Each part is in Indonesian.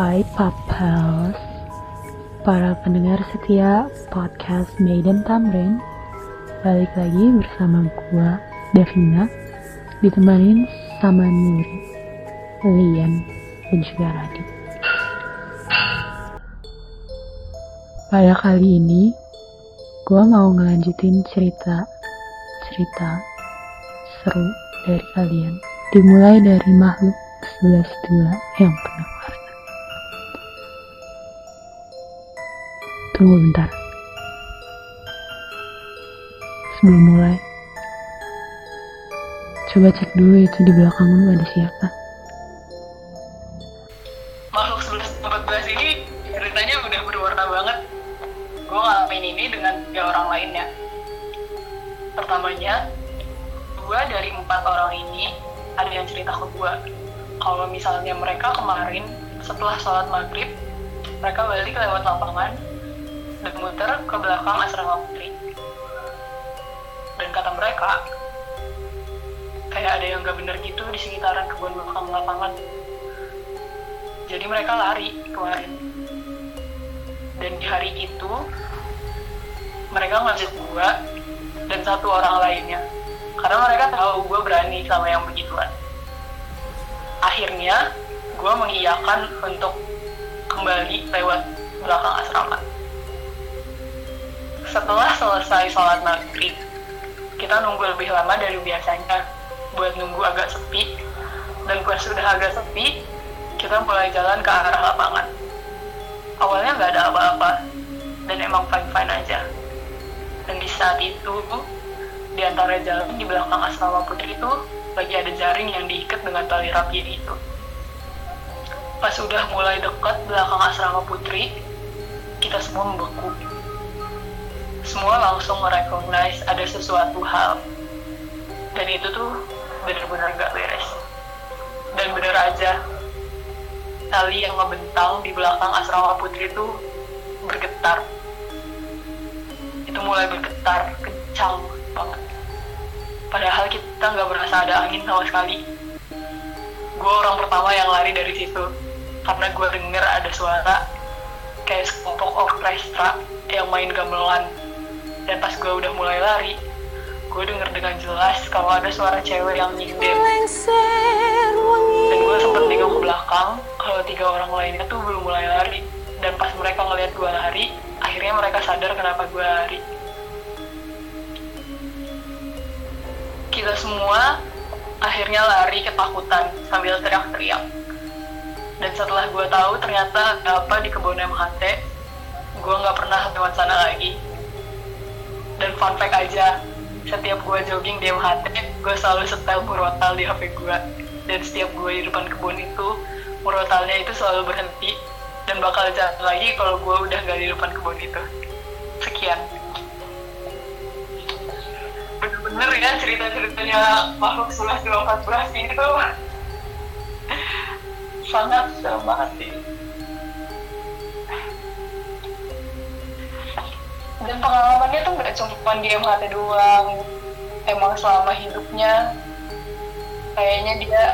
Hai Papels, para pendengar setia podcast Maiden Tamrin, balik lagi bersama gua Davina, ditemanin sama Nuri, Lian, dan juga Radit. Pada kali ini, gua mau ngelanjutin cerita cerita seru dari kalian, dimulai dari makhluk sebelas dua yang penuh Tunggu bentar. Sebelum mulai, coba cek dulu itu di belakangmu ada siapa. makhluk 11 14 ini ceritanya udah berwarna banget gue ngalamin ini dengan tiga orang lainnya pertamanya gue dari empat orang ini ada yang cerita ke gue kalau misalnya mereka kemarin setelah sholat maghrib mereka balik lewat lapangan muter ke belakang asrama putri. Dan kata mereka kayak ada yang gak bener gitu di sekitaran kebun belakang lapangan. Jadi mereka lari kemarin. Dan di hari itu mereka ngajak gue dan satu orang lainnya. Karena mereka tahu gue berani sama yang begituan. Akhirnya gue mengiyakan untuk kembali lewat belakang asrama setelah selesai sholat maghrib kita nunggu lebih lama dari biasanya. Buat nunggu agak sepi. Dan pas sudah agak sepi kita mulai jalan ke arah lapangan. Awalnya nggak ada apa-apa dan emang fine-fine aja. Dan di saat itu di antara jalan di belakang asrama putri itu lagi ada jaring yang diikat dengan tali rapi itu. Pas udah mulai dekat belakang asrama putri kita semua membeku semua langsung merecognize ada sesuatu hal. Dan itu tuh bener-bener gak beres. Dan bener aja tali yang ngebentang di belakang asrama putri itu bergetar. Itu mulai bergetar kencang banget. Padahal kita nggak berasa ada angin sama sekali. Gue orang pertama yang lari dari situ karena gue denger ada suara kayak sekelompok orkestra yang main gamelan dan pas gue udah mulai lari gue denger dengan jelas kalau ada suara cewek yang nyinden dan gue sempet nengok ke belakang kalau tiga orang lainnya tuh belum mulai lari. Dan pas mereka ngeliat gue lari akhirnya mereka sadar kenapa gue lari. Kita semua akhirnya lari ketakutan sambil teriak-teriak. Dan setelah gue tahu ternyata apa di kebun MHT gue nggak pernah lewat sana lagi dan fun fact aja setiap gue jogging di MHT gue selalu setel murotal di HP gue dan setiap gue di depan kebun itu murotalnya itu selalu berhenti. Dan bakal jalan lagi kalau gue udah gak di depan kebun itu. Sekian. Bener-bener ya cerita-ceritanya makhluk 11 14 ini tuh sangat serem banget dan pengalamannya tuh gak cuma di MHT doang emang selama hidupnya kayaknya dia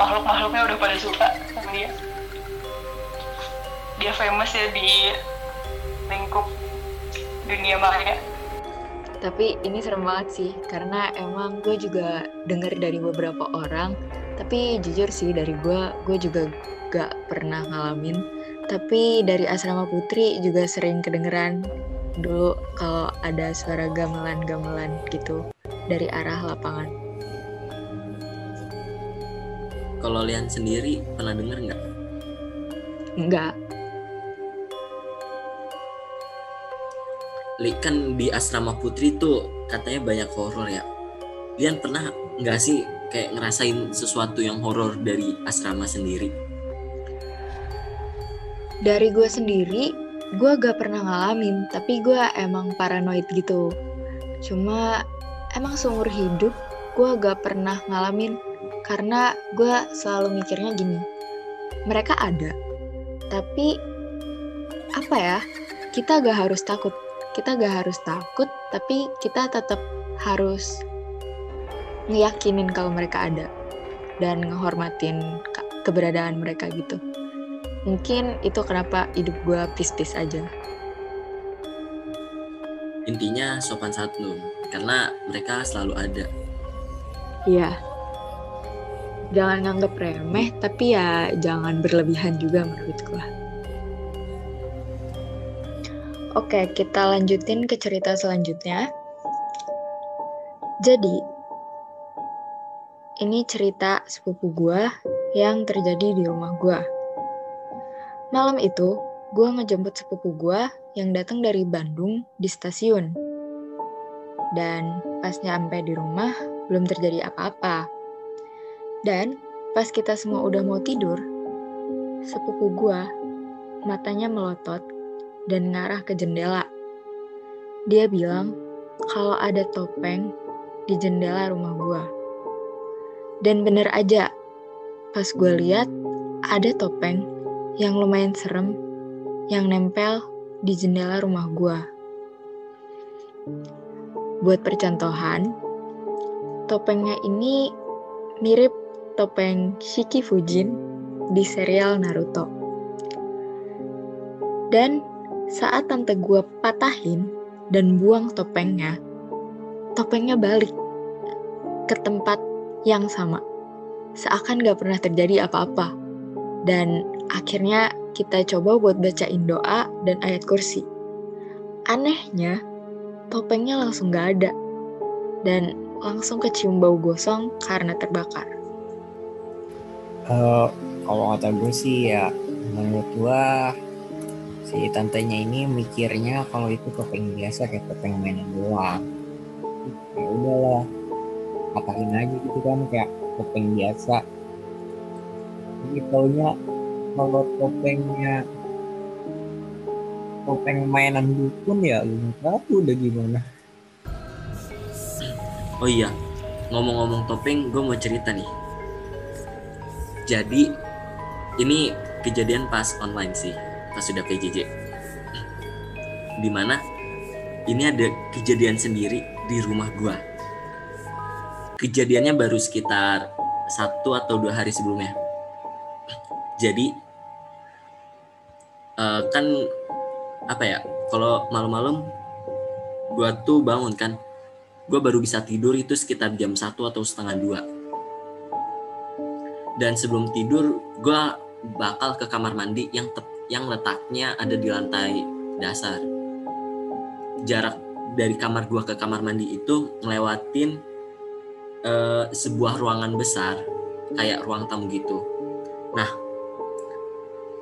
makhluk-makhluknya udah pada suka sama dia dia famous ya di lingkup dunia maya Tapi ini serem banget sih, karena emang gue juga denger dari beberapa orang. Tapi jujur sih dari gue, gue juga gak pernah ngalamin. Tapi dari asrama putri juga sering kedengeran dulu kalau ada suara gamelan-gamelan gitu dari arah lapangan. Kalau Lian sendiri pernah denger nggak? Enggak, Li kan di asrama putri tuh katanya banyak horor ya. Lian pernah nggak sih kayak ngerasain sesuatu yang horor dari asrama sendiri? Dari gue sendiri, gue gak pernah ngalamin, tapi gue emang paranoid gitu. Cuma emang seumur hidup gue gak pernah ngalamin karena gue selalu mikirnya gini, mereka ada, tapi apa ya? Kita gak harus takut, kita gak harus takut, tapi kita tetap harus ngeyakinin kalau mereka ada dan ngehormatin keberadaan mereka gitu. Mungkin itu kenapa hidup gue pis-pis aja. Intinya sopan santun karena mereka selalu ada. Iya. Jangan nganggap remeh, tapi ya jangan berlebihan juga menurut gue. Oke, kita lanjutin ke cerita selanjutnya. Jadi, ini cerita sepupu gue yang terjadi di rumah gue. Malam itu, gue ngejemput sepupu gue yang datang dari Bandung di stasiun. Dan pas nyampe di rumah, belum terjadi apa-apa. Dan pas kita semua udah mau tidur, sepupu gue matanya melotot dan ngarah ke jendela. Dia bilang kalau ada topeng di jendela rumah gue. Dan bener aja, pas gue lihat ada topeng yang lumayan serem yang nempel di jendela rumah gue. Buat percontohan, topengnya ini mirip topeng Shiki Fujin di serial Naruto. Dan saat tante gue patahin dan buang topengnya, topengnya balik ke tempat yang sama. Seakan gak pernah terjadi apa-apa. Dan akhirnya kita coba buat bacain doa dan ayat kursi. Anehnya, topengnya langsung gak ada. Dan langsung kecium bau gosong karena terbakar. Uh, kalau kata gue sih ya menurut gue si tantenya ini mikirnya kalau itu topeng biasa kayak topeng mainan doang ya udahlah patahin aja gitu kan kayak topeng biasa jadi taunya kalau topengnya topeng mainan dukun ya tahu udah gimana. Oh iya ngomong-ngomong topeng gue mau cerita nih. Jadi ini kejadian pas online sih pas sudah PJJ di mana ini ada kejadian sendiri di rumah gua. Kejadiannya baru sekitar satu atau dua hari sebelumnya. Jadi uh, kan apa ya kalau malam-malam gua tuh bangun kan gua baru bisa tidur itu sekitar jam satu atau setengah dua dan sebelum tidur gua bakal ke kamar mandi yang tep yang letaknya ada di lantai dasar. Jarak dari kamar gua ke kamar mandi itu ngelewatin uh, sebuah ruangan besar kayak ruang tamu gitu. Nah,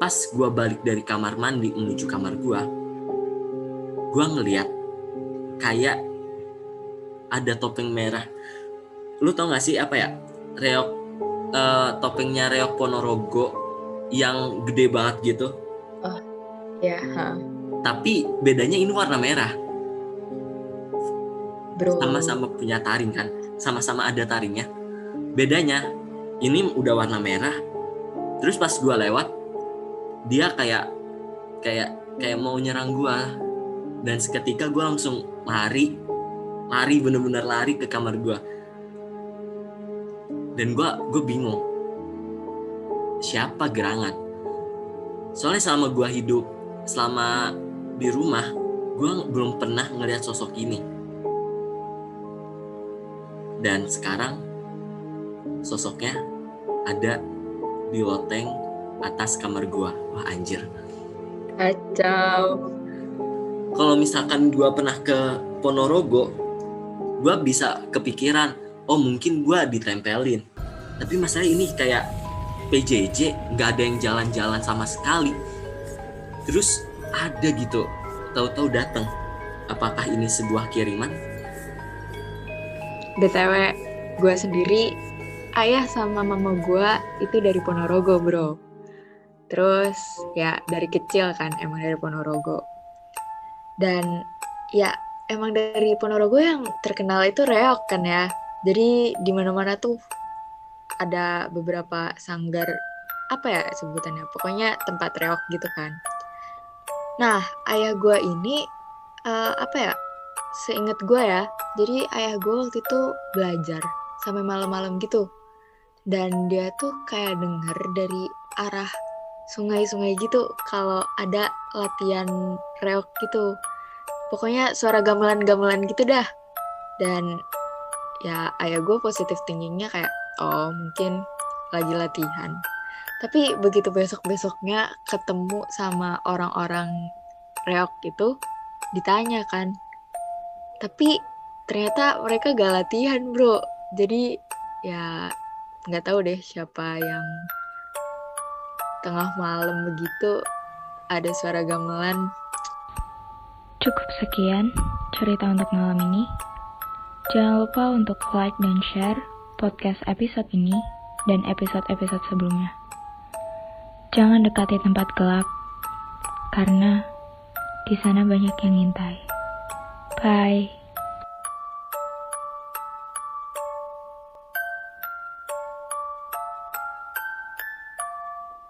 pas gua balik dari kamar mandi menuju kamar gua, gua ngeliat kayak ada topeng merah. Lu tau gak sih apa ya? Reok uh, topengnya reok Ponorogo yang gede banget gitu Ya, ha. tapi bedanya ini warna merah Bro. sama-sama punya taring kan sama-sama ada taringnya bedanya ini udah warna merah terus pas gua lewat dia kayak kayak kayak mau nyerang gua. Dan seketika gua langsung lari lari bener-bener lari ke kamar gua. Dan gua gue bingung. Siapa gerangan? Soalnya selama gua hidup selama di rumah gue belum pernah ngeliat sosok ini. Dan sekarang sosoknya ada di loteng atas kamar gue wah anjir. Kacau. kalau misalkan gue pernah ke Ponorogo gue bisa kepikiran oh mungkin gue ditempelin. Tapi masalah ini kayak PJJ nggak ada yang jalan-jalan sama sekali. Terus ada gitu tahu-tahu datang apakah ini sebuah kiriman? BTW, gue sendiri, ayah sama mama gue itu dari Ponorogo, bro. Terus, ya dari kecil kan, emang dari Ponorogo. Dan, ya emang dari Ponorogo yang terkenal itu reok kan ya. Jadi, di mana-mana tuh ada beberapa sanggar, apa ya sebutannya, pokoknya tempat reok gitu kan. Nah, ayah gue ini, uh, apa ya, seingat gue ya, jadi ayah gue waktu itu belajar sampai malam-malam gitu. dan dia tuh kayak denger dari arah sungai-sungai gitu kalau ada latihan reok gitu. Pokoknya suara gamelan-gamelan gitu dah. Dan ya ayah gue positif thinkingnya kayak oh mungkin lagi latihan. Tapi begitu besok-besoknya ketemu sama orang-orang reok itu ditanya kan. Tapi ternyata mereka gak latihan bro. Jadi ya nggak tahu deh siapa yang tengah malam begitu ada suara gamelan. Cukup sekian cerita untuk malam ini. Jangan lupa untuk like dan share podcast episode ini dan episode-episode sebelumnya. Jangan dekati tempat gelap, karena di sana banyak yang ngintai. Bye.